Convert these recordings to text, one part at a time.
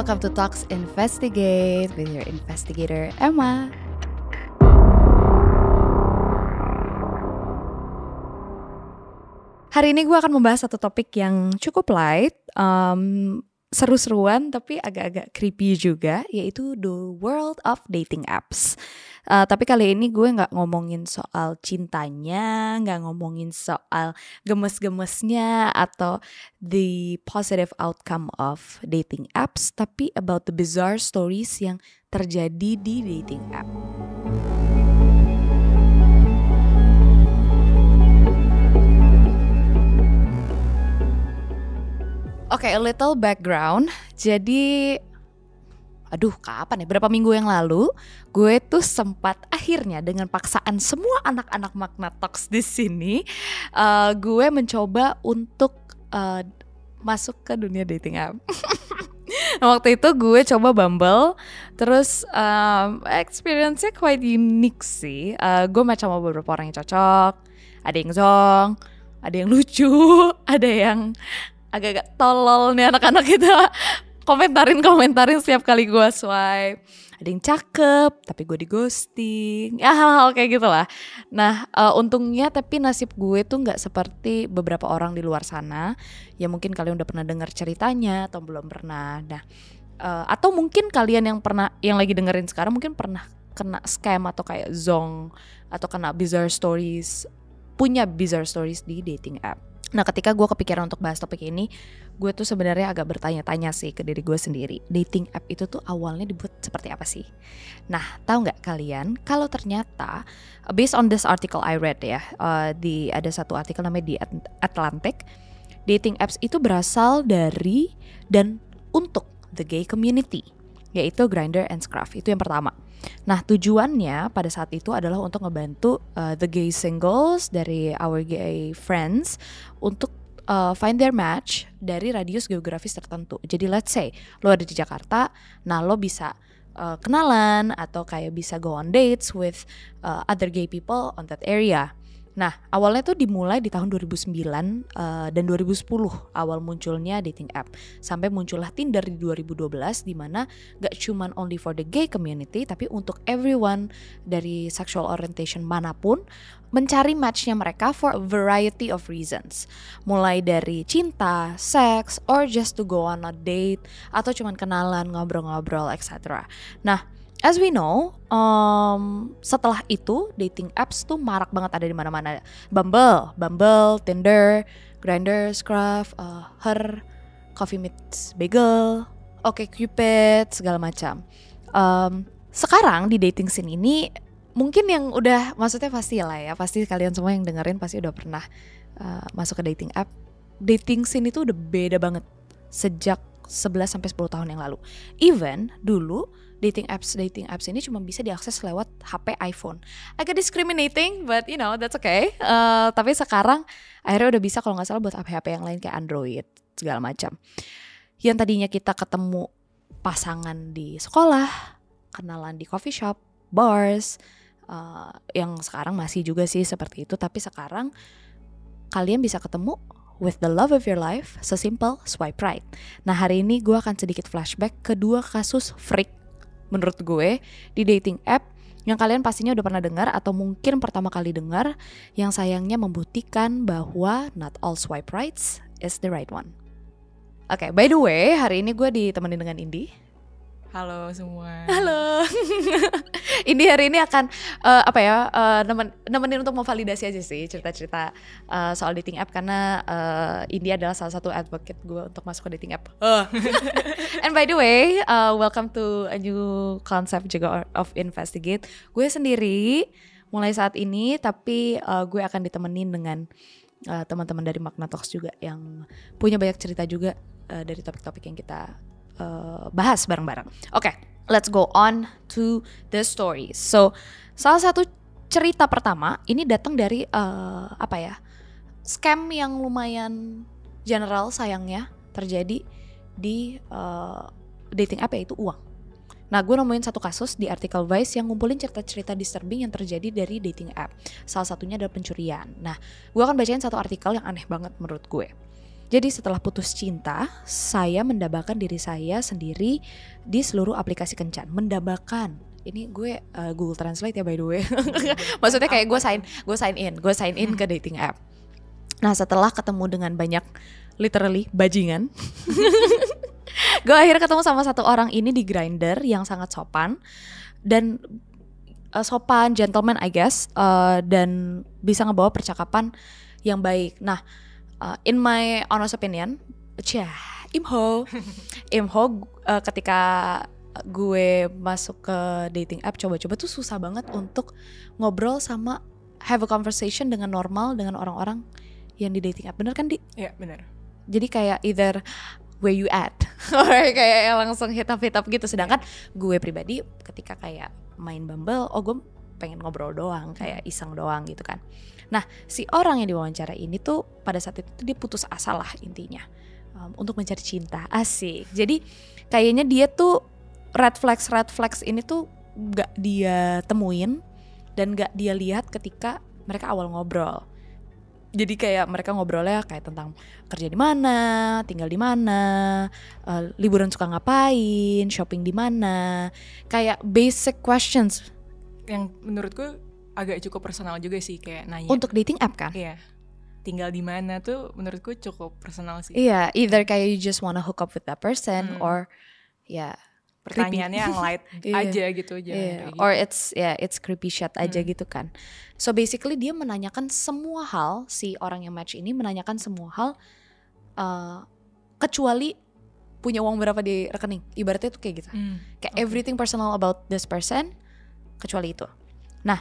welcome to Talks Investigate with your investigator Emma. Hari ini gue akan membahas satu topik yang cukup light, um, seru-seruan tapi agak-agak creepy juga, yaitu the world of dating apps. Uh, tapi kali ini gue nggak ngomongin soal cintanya, nggak ngomongin soal gemes-gemesnya atau the positive outcome of dating apps, tapi about the bizarre stories yang terjadi di dating app. Oke, okay, a little background. Jadi aduh kapan ya? Berapa minggu yang lalu gue tuh sempat akhirnya dengan paksaan semua anak-anak makna talks di sini uh, gue mencoba untuk uh, masuk ke dunia dating app. Waktu itu gue coba Bumble terus um, experience-nya quite unique sih. Uh, gue macam beberapa orang yang cocok. Ada yang zong ada yang lucu ada yang agak-agak tolol nih anak-anak kita komentarin komentarin setiap kali gue swipe. Ada yang cakep tapi gue di ghosting ya hal-hal kayak gitulah. Nah uh, untungnya tapi nasib gue tuh nggak seperti beberapa orang di luar sana. Ya mungkin kalian udah pernah dengar ceritanya atau belum pernah. Nah uh, atau mungkin kalian yang pernah yang lagi dengerin sekarang mungkin pernah kena scam atau kayak zong atau kena bizarre stories punya bizarre stories di dating app Nah ketika gue kepikiran untuk bahas topik ini Gue tuh sebenarnya agak bertanya-tanya sih ke diri gue sendiri Dating app itu tuh awalnya dibuat seperti apa sih? Nah tahu nggak kalian kalau ternyata Based on this article I read ya uh, di Ada satu artikel namanya di Atlantic Dating apps itu berasal dari dan untuk the gay community Yaitu Grindr and Scruff Itu yang pertama Nah, tujuannya pada saat itu adalah untuk ngebantu uh, the gay singles dari our gay friends untuk uh, find their match dari radius geografis tertentu. Jadi let's say lo ada di Jakarta, nah lo bisa uh, kenalan atau kayak bisa go on dates with uh, other gay people on that area. Nah, awalnya tuh dimulai di tahun 2009 uh, dan 2010 awal munculnya dating app. Sampai muncullah Tinder di 2012 di mana gak cuman only for the gay community tapi untuk everyone dari sexual orientation mana pun mencari matchnya mereka for a variety of reasons. Mulai dari cinta, seks, or just to go on a date atau cuman kenalan, ngobrol-ngobrol, etc. Nah, as we know, um, setelah itu dating apps tuh marak banget ada di mana-mana. Bumble, Bumble, Tinder, Grindr, Scruff, uh, Her, Coffee Meets Bagel, Oke okay Cupid, segala macam. Um, sekarang di dating scene ini mungkin yang udah maksudnya pasti lah ya, pasti kalian semua yang dengerin pasti udah pernah uh, masuk ke dating app. Dating scene itu udah beda banget sejak 11 sampai 10 tahun yang lalu. Even dulu dating apps dating apps ini cuma bisa diakses lewat HP iPhone. Agak discriminating, but you know that's okay. Uh, tapi sekarang akhirnya udah bisa kalau nggak salah buat HP-HP yang lain kayak Android segala macam. Yang tadinya kita ketemu pasangan di sekolah, kenalan di coffee shop, bars, uh, yang sekarang masih juga sih seperti itu. Tapi sekarang kalian bisa ketemu with the love of your life, sesimpel swipe right. Nah hari ini gue akan sedikit flashback ke dua kasus freak menurut gue di dating app yang kalian pastinya udah pernah dengar atau mungkin pertama kali dengar yang sayangnya membuktikan bahwa not all swipe rights is the right one. Oke, okay, by the way, hari ini gue ditemenin dengan Indi. Halo semua. Halo. ini hari ini akan uh, apa ya uh, nemen, nemenin untuk memvalidasi aja sih cerita-cerita uh, soal dating app karena uh, Indi adalah salah satu advocate gue untuk masuk ke dating app. Uh. And by the way, uh, welcome to a new concept juga of investigate. Gue sendiri mulai saat ini tapi uh, gue akan ditemenin dengan uh, teman-teman dari Magna Talks juga yang punya banyak cerita juga uh, dari topik-topik yang kita uh, bahas bareng-bareng. Oke, okay, let's go on to the story. So, salah satu cerita pertama ini datang dari uh, apa ya? Scam yang lumayan general sayangnya terjadi di uh, dating app yaitu uang. Nah, gue nemuin satu kasus di artikel Vice yang ngumpulin cerita-cerita disturbing yang terjadi dari dating app. Salah satunya adalah pencurian. Nah, gue akan bacain satu artikel yang aneh banget menurut gue. Jadi setelah putus cinta, saya mendambakan diri saya sendiri di seluruh aplikasi kencan. Mendambakan. Ini gue uh, Google Translate ya by the way. Maksudnya kayak gue sign, gue sign in, gue sign in ke dating app. Nah setelah ketemu dengan banyak literally bajingan, gue akhirnya ketemu sama satu orang ini di Grinder yang sangat sopan dan uh, sopan, gentleman I guess, uh, dan bisa ngebawa percakapan yang baik. Nah uh, in my honest opinion, cah, imho, imho uh, ketika gue masuk ke dating app coba-coba tuh susah banget untuk ngobrol sama have a conversation dengan normal dengan orang-orang yang di dating app bener kan di? Iya bener. Jadi kayak either where you at, or kayak langsung hit up hit up gitu. Sedangkan gue pribadi ketika kayak main Bumble, oh gue pengen ngobrol doang, kayak iseng doang gitu kan. Nah, si orang yang diwawancara ini tuh pada saat itu dia putus asa lah intinya um, untuk mencari cinta. Asik. Jadi kayaknya dia tuh red flags red flags ini tuh gak dia temuin dan gak dia lihat ketika mereka awal ngobrol. Jadi kayak mereka ngobrolnya kayak tentang kerja di mana, tinggal di mana, uh, liburan suka ngapain, shopping di mana, kayak basic questions. Yang menurutku agak cukup personal juga sih kayak nanya. Untuk dating app kan? Iya. Tinggal di mana tuh menurutku cukup personal sih. Iya, either kayak you just wanna hook up with that person Hmm. or ya Pertanyaannya yang light Iya. aja gitu aja. yeah, or it's ya it's creepy shit aja gitu kan. So basically dia menanyakan semua hal si orang yang match ini menanyakan semua hal uh, kecuali punya uang berapa di rekening. Ibaratnya tuh kayak gitu. Kayak Oke. everything personal about this person kecuali itu. Nah,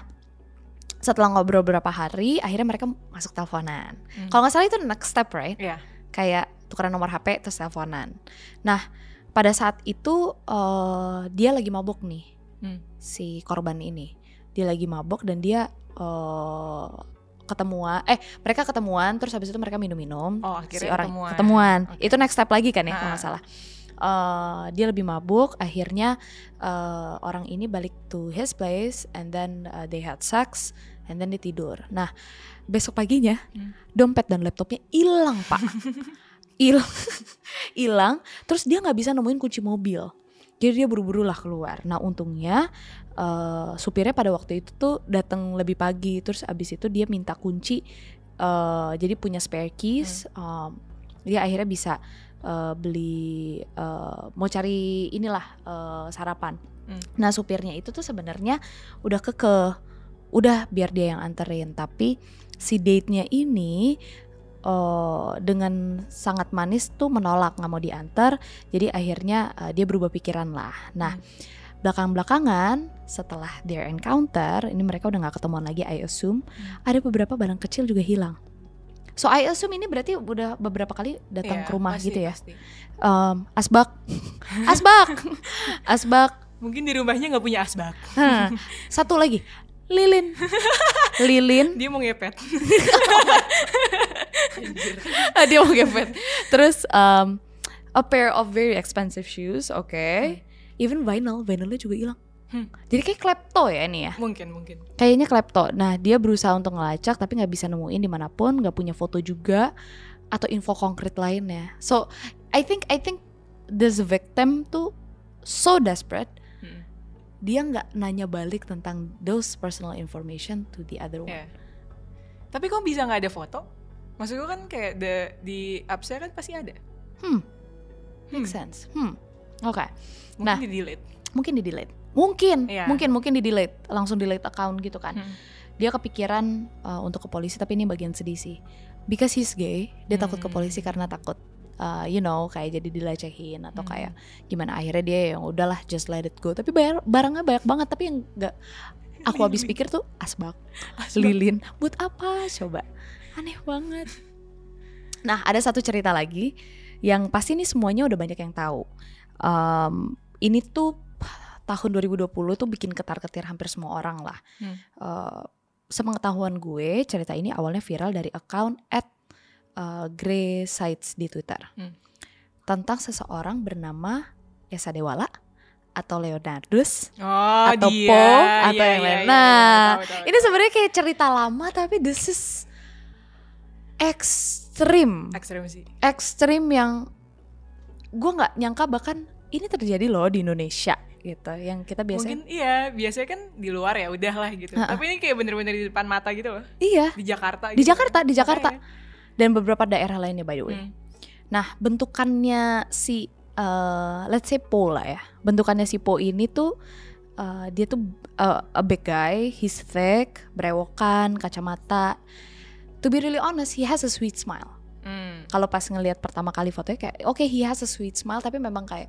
setelah ngobrol beberapa hari, akhirnya mereka masuk teleponan. Hmm. Kalau nggak salah itu next step, right? Iya. Kayak tukeran nomor HP terus teleponan. Nah, pada saat itu eh, dia lagi mabuk nih, Hmm. si korban ini. Dia lagi mabuk dan dia eh ketemuan, eh mereka ketemuan terus habis itu mereka minum-minum Oh si orang ketemuan. ketemuan. Oke. Itu next step lagi kan ya kalau nggak Ah. salah. Eh, dia lebih mabuk, akhirnya eh, orang ini balik to his place and then uh, they had sex and then dia tidur. Nah besok paginya Hmm. dompet dan laptopnya hilang pak, hilang, hilang. Terus dia nggak bisa nemuin kunci mobil. Jadi dia buru-buru lah keluar. Nah untungnya eh, supirnya pada waktu itu tuh datang lebih pagi. Terus abis itu dia minta kunci. eh, jadi punya spare keys. em, dia akhirnya bisa eh, beli eh, mau cari inilah eh, sarapan. Hmm. Nah supirnya itu tuh sebenarnya udah kekeh, udah biar dia yang anterin. Tapi si date-nya ini eh, dengan sangat manis tuh menolak nggak mau diantar. Jadi akhirnya eh, dia berubah pikiran lah. Nah belakang-belakangan setelah their encounter ini mereka udah nggak ketemuan lagi I assume ada beberapa barang kecil juga hilang. So I assume ini berarti udah beberapa kali datang Iya, ke rumah pasti, gitu ya. pasti. Em, asbak, asbak, asbak. Mungkin di rumahnya nggak punya asbak. Hah, Satu lagi, lilin, lilin. Dia mau ngepet. Dia mau gepet. Terus um, a pair of very expensive shoes, oke. Even vinyl, vinylnya juga hilang. Hmm. Jadi kayak klepto ya ini ya. mungkin mungkin. Kayaknya klepto. Nah dia berusaha untuk ngelacak tapi nggak bisa nemuin di mana pun, nggak punya foto juga atau info konkret lainnya. So I think I think this victim tuh so desperate Hmm. dia nggak nanya balik tentang those personal information to the other one. Iya. Tapi kok bisa nggak ada foto? Maksud gue kan kayak the, di appsnya kan pasti ada. Hmm, Hmm. make sense. Hmm, oke. Mungkin Nah. di delete. Mungkin di delete. Mungkin, Iya. mungkin, mungkin di delete, langsung delete account gitu kan. Hmm. Dia kepikiran uh, untuk ke polisi, tapi ini bagian sedih sih. Because he's gay, dia takut ke Hmm. polisi karena takut, uh, you know, kayak jadi dilecehin atau Hmm. kayak gimana. Akhirnya dia yang udahlah, just let it go. Tapi bayar, barangnya banyak banget, tapi yang nggak aku habis pikir tuh asbak, Asbak. lilin. Buat apa? Coba, aneh banget. Nah, ada satu cerita lagi yang pasti ini semuanya udah banyak yang tahu. Um, ini tuh tahun 2020 tuh bikin ketar-ketir hampir semua orang lah. Hmm. Uh, sepengetahuan gue, cerita ini awalnya viral dari account at uh, Grey Sites di Twitter. Hmm. Tentang seseorang bernama Esa Dewala atau Leonardus Oh, atau dia. Po atau Iya, yang iya, lain. iya, Nah, iya, tahu, tahu, ini sebenarnya kayak cerita lama tapi this is ekstrim ekstrem sih ekstrim yang gue nggak nyangka bahkan ini terjadi loh di Indonesia gitu yang kita biasanya mungkin iya biasanya kan di luar ya udah lah gitu Ha-ha. tapi ini kayak bener-bener di depan mata gitu loh iya di Jakarta Di gitu. Jakarta, di Jakarta. Makanya. dan beberapa daerah lainnya by the way Hmm. nah bentukannya si eh, let's say Po lah ya bentukannya si Po ini tuh eh, dia tuh eh, a big guy he's thick brewokan kacamata to be really honest he has a sweet smile Hmm. kalau pas ngelihat pertama kali fotonya kayak oke he has a sweet smile tapi memang kayak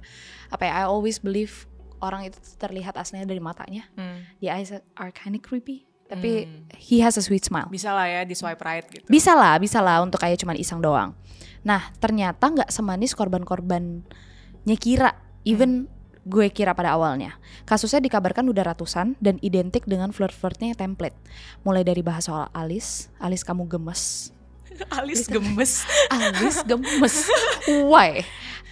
apa ya I always believe orang itu terlihat aslinya dari matanya. Hmm. the eyes are kind of creepy tapi Hmm. he has a sweet smile. Bisa lah ya di swipe right gitu. Bisa lah bisa lah untuk kayak cuman iseng doang. Nah ternyata nggak semanis korban-korbannya kira even gue kira pada awalnya. Kasusnya dikabarkan udah ratusan dan identik dengan flirt-flirtnya template. Mulai dari bahas soal alis alis kamu gemes. Alis gemes. Alis gemes. Why?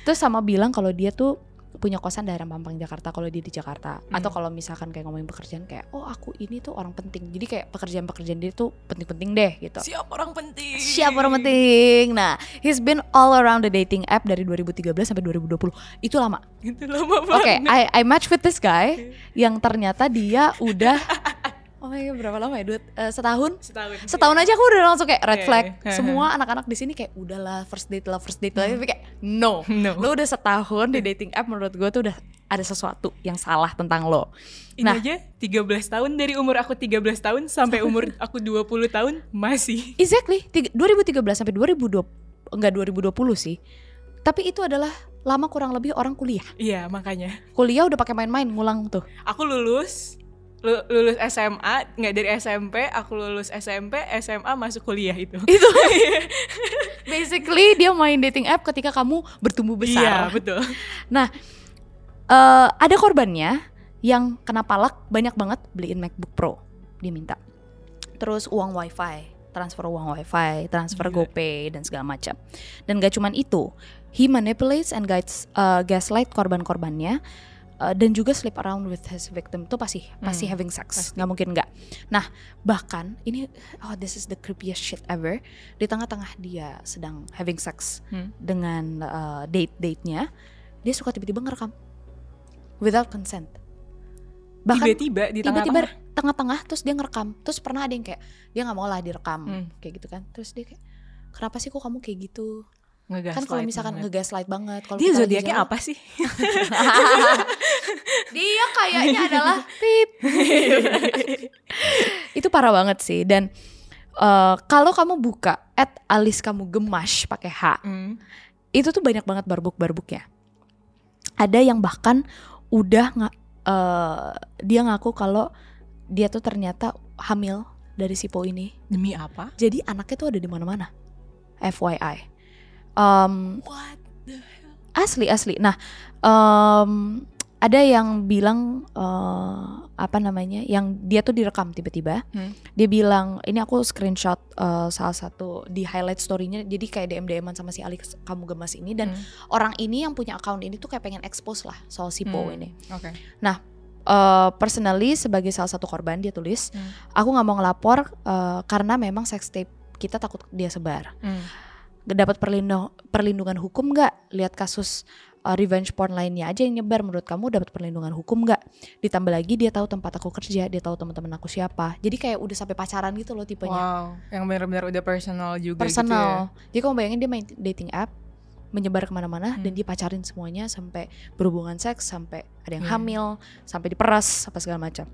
Terus sama bilang kalau dia tuh punya kosan daerah Mampang Jakarta kalau dia di Jakarta. Atau kalau misalkan kayak ngomongin pekerjaan kayak oh aku ini tuh orang penting. Jadi kayak pekerjaan-pekerjaan dia tuh penting-penting deh gitu. Siap orang penting. Siapa orang penting. Nah he's been all around the dating app dari 2013 sampai 2020 itu lama. Itu lama oke banget. I I match with this guy yang ternyata dia udah oh my god berapa lama ya? Dua, eh, setahun? Setahun setahun aja aku udah langsung kayak red Iya, flag. Iya. semua anak-anak di sini kayak udahlah first date lah first date lah. Tapi kayak no. No. Lo udah setahun di dating app menurut gue tuh udah ada sesuatu yang salah tentang lo. Ini Nah. aja 13 tahun dari umur aku 13 tahun sampai umur aku 20 tahun masih. Exactly. Tiga- 2013 sampai 2020 enggak 2020 sih. Tapi itu adalah lama kurang lebih orang kuliah. Iya makanya. Kuliah udah pakai main-main ngulang tuh. Aku lulus lu- lulus SMA nggak dari SMP aku lulus SMP SMA masuk kuliah itu. Itu. Basically dia main dating app ketika kamu bertumbuh iya besar. betul. Nah eh, ada korbannya yang kena palak banyak banget beliin MacBook Pro. Dia minta. Terus uang wifi transfer uang wifi transfer Gila. GoPay dan segala macam. Dan gak cuman itu he manipulates and guides uh, gaslight korban-korbannya uh, dan juga sleep around with his victim tuh pasti pasti Hmm, having sex. Pasti. nggak mungkin nggak. Nah bahkan ini oh this is the creepiest shit ever. Di tengah-tengah dia sedang having sex Hmm. dengan uh, date date-nya dia suka tiba-tiba ngerekam. Without consent. Bahkan tiba-tiba di tiba-tiba tengah-tengah. tengah-tengah terus dia ngerekam. Terus pernah ada yang kayak dia nggak mau lah direkam Hmm. kayak gitu kan. Terus dia kayak kenapa sih kok kamu kayak gitu ngegaslight kan kalau misalkan banget. ngegaslight banget kalau dia zodiaknya apa sih dia kayaknya adalah pip itu parah banget sih dan eh, kalau kamu buka at alis kamu gemash pakai h Hmm. itu tuh banyak banget barbuk-barbuknya. Ada yang bahkan udah nggak eh, dia ngaku kalau dia tuh ternyata hamil dari si Po ini. demi apa Jadi anaknya tuh ada di mana-mana. FYI. What asli asli. Nah, em, ada yang bilang eh, apa namanya? Yang dia tuh direkam tiba-tiba. Hmm. Dia bilang, ini aku screenshot eh, salah satu di highlight story-nya. Jadi kayak DM DM-an sama si Ali kamu gemas ini dan Hmm. orang ini yang punya account ini tuh kayak pengen expose lah soal si Po Hmm. ini. oke Eh, personally sebagai salah satu korban dia tulis, Hmm. aku nggak mau ngelapor eh, karena memang sex tape kita takut dia sebar. Hmm. Dapat perlindung perlindungan hukum nggak? Lihat kasus eh, revenge porn lainnya aja yang nyebar. Menurut kamu dapat perlindungan hukum nggak? Ditambah lagi dia tahu tempat aku kerja, dia tahu teman-teman aku siapa. Jadi kayak udah sampai pacaran gitu loh tipenya. wow yang benar-benar udah personal juga gitu ya. personal. Jadi kamu bayangin dia main dating app menyebar ke mana-mana Hmm. dan dia pacarin semuanya sampai berhubungan seks sampai ada yang Iya. hamil sampai diperas apa segala macam.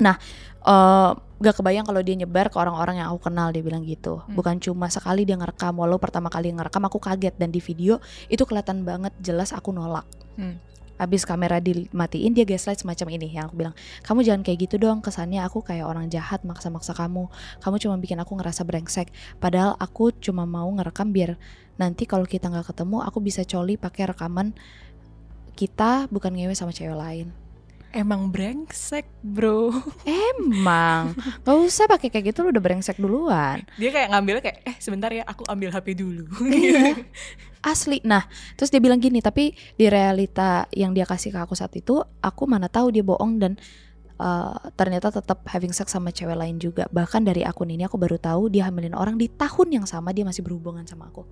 Nah, eh gak kebayang kalau dia nyebar ke orang-orang yang aku kenal dia bilang gitu. Hmm. Bukan cuma sekali dia ngerekam, walau pertama kali ngerekam aku kaget dan di video itu kelihatan banget jelas aku nolak. Hmm. Abis kamera dimatiin dia gaslight semacam ini yang aku bilang kamu jangan kayak gitu dong kesannya aku kayak orang jahat maksa-maksa kamu kamu cuma bikin aku ngerasa brengsek padahal aku cuma mau ngerekam biar nanti kalau kita nggak ketemu aku bisa coli pakai rekaman kita bukan ngewe sama cewek lain emang brengsek bro emang nggak usah pakai kayak gitu lu udah brengsek duluan dia kayak ngambilnya kayak eh sebentar ya aku ambil HP dulu Iya. asli nah terus dia bilang gini tapi di realita yang dia kasih ke aku saat itu aku mana tahu dia bohong dan uh, ternyata tetap having sex sama cewek lain juga. Bahkan dari akun ini aku baru tahu dia hamilin orang di tahun yang sama dia masih berhubungan sama aku.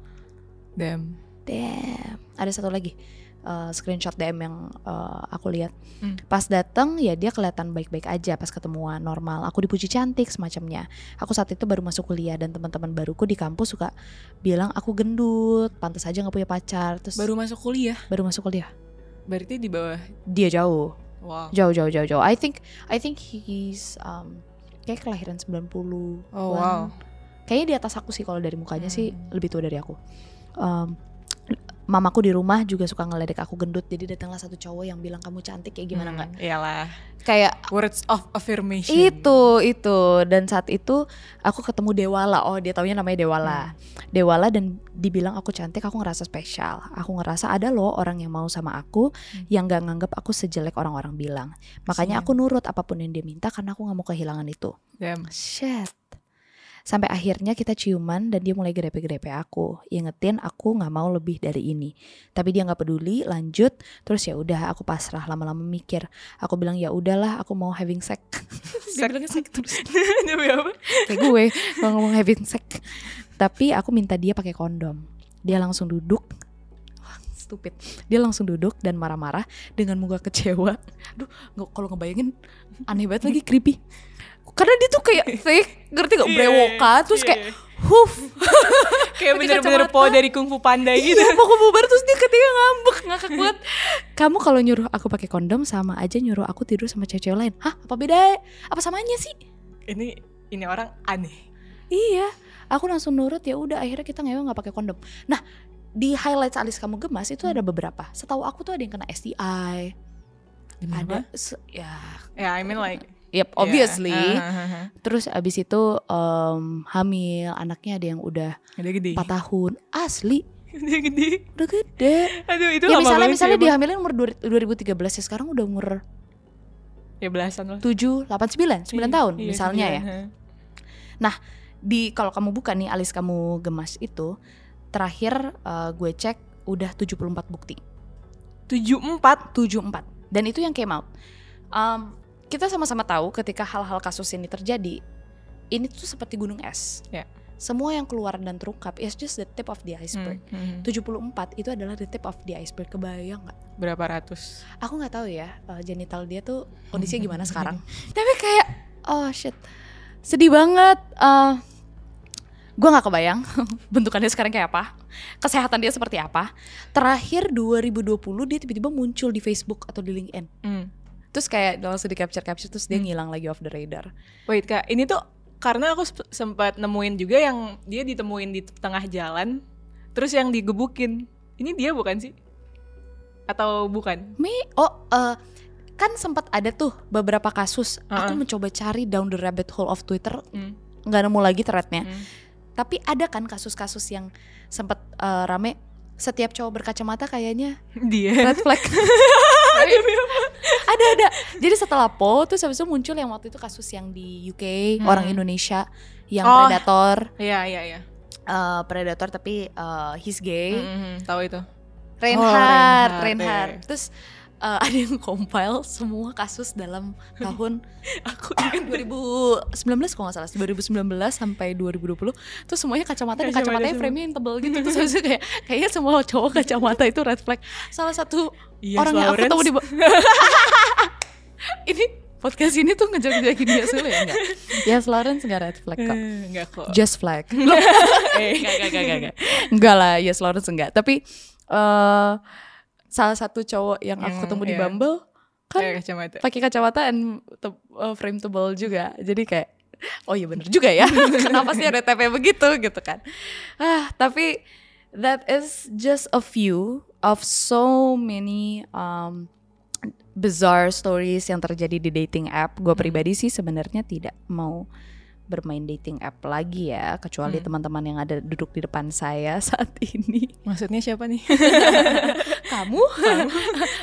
Damn. Damn. Ada satu lagi uh, screenshot DM yang uh, aku lihat. Hmm. Pas datang ya dia kelihatan baik-baik aja pas ketemuan normal. Aku dipuji cantik semacamnya. Aku saat itu baru masuk kuliah dan teman-teman baruku di kampus suka bilang aku gendut, pantas aja nggak punya pacar. Terus Baru masuk kuliah. baru masuk kuliah. Berarti di bawah. Dia jauh, Wow. jauh jauh jauh jauh. I think I think he's um, kayak kelahiran 90 Oh wow. Kayaknya di atas aku sih kalau dari mukanya sih Hmm. lebih tua dari aku. Um, mamaku di rumah juga suka ngeledek aku gendut jadi datanglah satu cowok yang bilang kamu cantik kayak gimana nggak Hmm, Iyalah. kayak Words of affirmation. itu itu dan saat itu aku ketemu Dewala oh dia taunya namanya Dewala Dewala dan dibilang aku cantik aku ngerasa spesial aku ngerasa ada loh orang yang mau sama aku Hmm. yang gak nganggap aku sejelek orang-orang bilang makanya aku nurut apa pun yang dia minta karena aku nggak mau kehilangan itu Damn. Shit. Sampai akhirnya kita ciuman dan dia mulai grepe-grepe aku. Ingetin aku nggak mau lebih dari ini. Tapi dia nggak peduli, lanjut. Terus ya udah aku pasrah lama-lama mikir. Aku bilang ya udahlah, aku mau having sex. dia bilangnya sex terus. Apa? Kayak gue kalau ngomong having sex. Tapi aku minta dia pakai kondom. Dia langsung duduk. Stupid. Dia langsung duduk dan marah-marah dengan muka kecewa. Aduh, kalau ngebayangin aneh banget lagi creepy. Karena dia tuh kayak fake, ngerti gak? Iya, Brewokan, terus iya. kayak huf. Kayak bener-bener po dari Kung Fu Panda gitu. Iya, mau bubar terus dia ketika ngambek, ngakak banget. Kamu kalau nyuruh aku pakai kondom sama aja nyuruh aku tidur sama cewek lain. Hah, apa beda? Apa samanya sih? Ini ini orang aneh. Iya, aku langsung nurut ya udah akhirnya kita ngewe nggak pakai kondom. Nah, di highlights alis kamu gemas itu ada beberapa. Setahu aku tuh ada yang kena STI, ada se- ya, Ya, I mean like yep, obviously. Yeah. Uh, uh, uh. Terus abis itu em, hamil, anaknya ada yang udah. 4 tahun, asli Udah gede. udah gede. Aduh, itu ya lama misalnya misalnya sih, dihamilin umur dua- 2013 ya sekarang udah umur Ya belasan lah. 7, 8, 9, 9 Iya, tahun iya, misalnya ya. sembilan, Di kalau kamu buka nih alis kamu gemas itu terakhir eh, gue cek udah 74 bukti. Tujuh empat. 74 dan itu yang came out. Um, kita sama-sama tahu ketika hal-hal kasus ini terjadi, ini tuh seperti gunung es. Ya. Semua yang keluar dan terungkap is just the tip of the iceberg. Hmm, hmm. 74 itu adalah the tip of the iceberg. Kebayang nggak? Berapa ratus? Aku nggak tahu ya uh, genital dia tuh kondisinya gimana sekarang. Tapi kayak oh shit, sedih banget. Uh, gue nggak kebayang bentukannya sekarang kayak apa, kesehatan dia seperti apa. Terakhir 2020 dia tiba-tiba muncul di Facebook atau di LinkedIn. Hmm. Terus kayak langsung di capture capture terus dia Hmm. ngilang lagi off the radar. Wait kak, ini tuh karena aku sempat nemuin juga yang dia ditemuin di tengah jalan, terus yang digebukin. Ini dia bukan sih? Atau bukan? Me, oh eh, kan sempat ada tuh beberapa kasus. Aku Uh-uh. mencoba cari down the rabbit hole of Twitter, Hmm. nggak nemu lagi threadnya. Hmm. Tapi ada kan kasus-kasus yang sempat eh, rame. Setiap cowok berkacamata kayaknya Dia. red flag. Jadi setelah Po terus habis itu muncul yang waktu itu kasus yang di UK Hmm. orang Indonesia yang Oh. predator, Iya iya iya. eh, predator tapi eh, he's gay. Hmm, hmm. Tahu itu. Reinhard, Reinhard, Reinhard. iya. Terus eh, ada yang compile semua kasus dalam tahun Aku kan 2019 kalau nggak salah 2019 sampai 2020 terus semuanya kacamata dan Kacamata kacamatanya semua. frame yang tebel gitu terus habis kayak kayaknya semua cowok kacamata itu red flag salah satu Yes, orang yang aku Lawrence. ketemu di ini podcast ini tuh ngejar-ngejakin dia dulu ya enggak. Yes Lawrence enggak red flag kok. Eh, Enggak kok. just flag. Eh, enggak enggak enggak enggak enggak enggak lah Yes Lawrence enggak tapi eh salah satu cowok yang aku Yang, ketemu di iya. Bumble kan Kayak kacamata. pakai kacamata and uh, frame tebal juga. Jadi kayak oh iya bener juga ya. Kenapa sih ada TP begitu gitu kan. Ah tapi that is just a few of so many um, bizarre stories yang terjadi di dating app. Gue pribadi sih sebenarnya tidak mau bermain dating app lagi ya kecuali Hmm. teman-teman yang ada duduk di depan saya saat ini. Maksudnya siapa nih? kamu?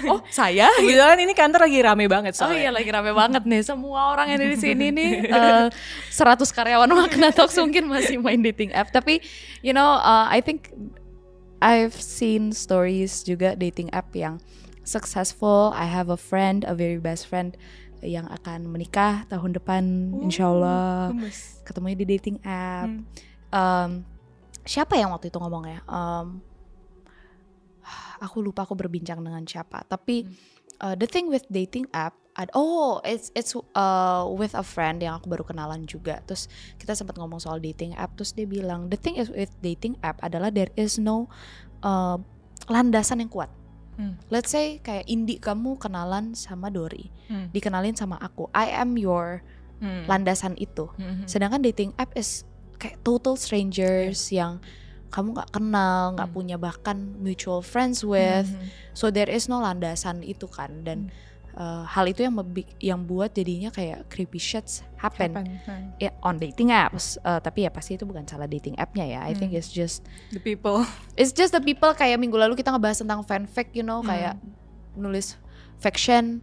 Oh saya? Kebetulan ini kantor lagi rame banget Oh iya soalnya. lagi rame banget nih. Semua orang yang ada di sini nih eh, 100 karyawan Makna Talks mungkin masih main dating app. Tapi you know uh, I think I've seen stories juga dating app yang successful I have a friend a very best friend yang akan menikah tahun depan, insya Allah. Gemes. Ketemunya di dating app. Hmm. Um, siapa yang waktu itu ngomongnya? Um, aku lupa aku berbincang dengan siapa. Tapi Hmm. uh, the thing with dating app, ad- oh it's it's uh, with a friend yang aku baru kenalan juga. Terus kita sempat ngomong soal dating app. Terus dia bilang the thing is with dating app adalah there is no uh, landasan yang kuat. Hmm. Let's say kayak Indi kamu kenalan sama Dori, Hmm. dikenalin sama aku. I am your Hmm. landasan itu. Hmm. Sedangkan dating app is kayak total strangers yang kamu nggak kenal, nggak Hmm. punya bahkan mutual friends with. Hmm. So there is no landasan itu kan dan uh, hal itu yang yang buat jadinya kayak creepy shits happen, Kapan? Hmm. ya, on dating apps. Uh, tapi ya pasti itu bukan salah dating appnya ya. I think Hmm. it's just The people. it's just the people kayak minggu lalu kita ngebahas tentang fanfic, you know, Hmm. kayak nulis fiction,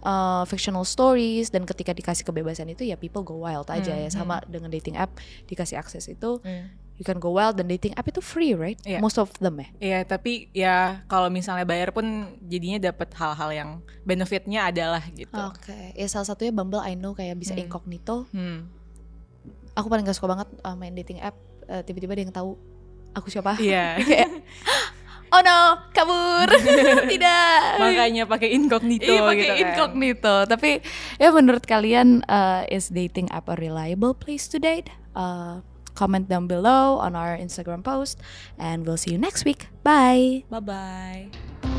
uh, fictional stories dan ketika dikasih kebebasan itu ya people go wild aja Hmm, ya sama dengan dating app dikasih akses itu Iya. You can go wild dan dating app itu free right Iya. most of them ya Iya, tapi ya kalau misalnya bayar pun jadinya dapat hal-hal yang benefitnya adalah gitu. oke ya salah satunya Bumble I know kayak bisa Hmm. incognito Hmm. aku paling gak suka banget uh, main dating app uh, tiba-tiba ada yang tahu aku siapa Iya. oh no kabur tidak Makanya pakai incognito Iya pakai gitu kan. incognito. Tapi ya menurut kalian uh, is dating app a reliable place to date? Uh, comment down below on our Instagram post and we'll see you next week. Bye. Bye bye.